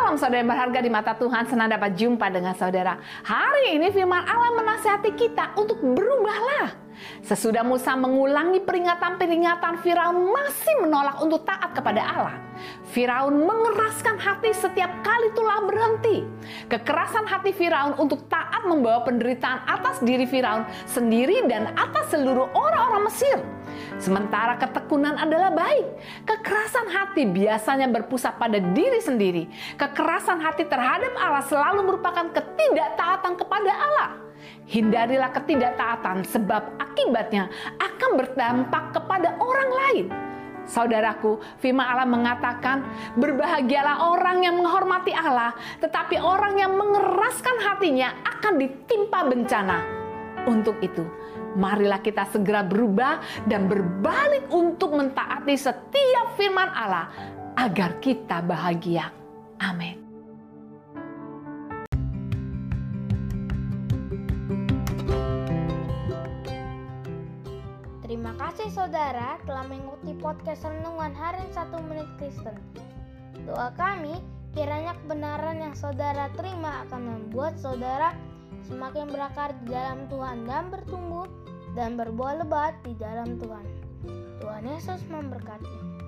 Shalom saudara yang berharga di mata Tuhan, senang dapat jumpa dengan saudara. Hari ini firman Allah menasihati kita untuk berubahlah. Sesudah Musa mengulangi peringatan-peringatan, Firaun masih menolak untuk taat kepada Allah. Firaun mengeraskan hati setiap kali tulah berhenti. Kekerasan hati Firaun untuk taat membawa penderitaan atas diri Firaun sendiri dan atas seluruh orang-orang Mesir. Sementara ketekunan adalah baik. Kekerasan hati biasanya berpusat pada diri sendiri. Kekerasan hati terhadap Allah selalu merupakan ketidaktaatan kepada Allah. Hindarilah ketidaktaatan sebab akibatnya akan berdampak kepada orang lain. Saudaraku, firman Allah mengatakan, "Berbahagialah orang yang menghormati Allah, tetapi orang yang mengeraskan hatinya akan ditimpa bencana." Untuk itu, marilah kita segera berubah dan berbalik untuk mentaati setiap firman Allah agar kita bahagia. Amin. Terima kasih saudara telah mengikuti podcast Renungan Harian 1 Menit Kristen. Doa kami, kiranya kebenaran yang saudara terima akan membuat saudara semakin berakar di dalam Tuhan dan bertumbuh dan berbuah lebat di dalam Tuhan. Tuhan Yesus memberkati.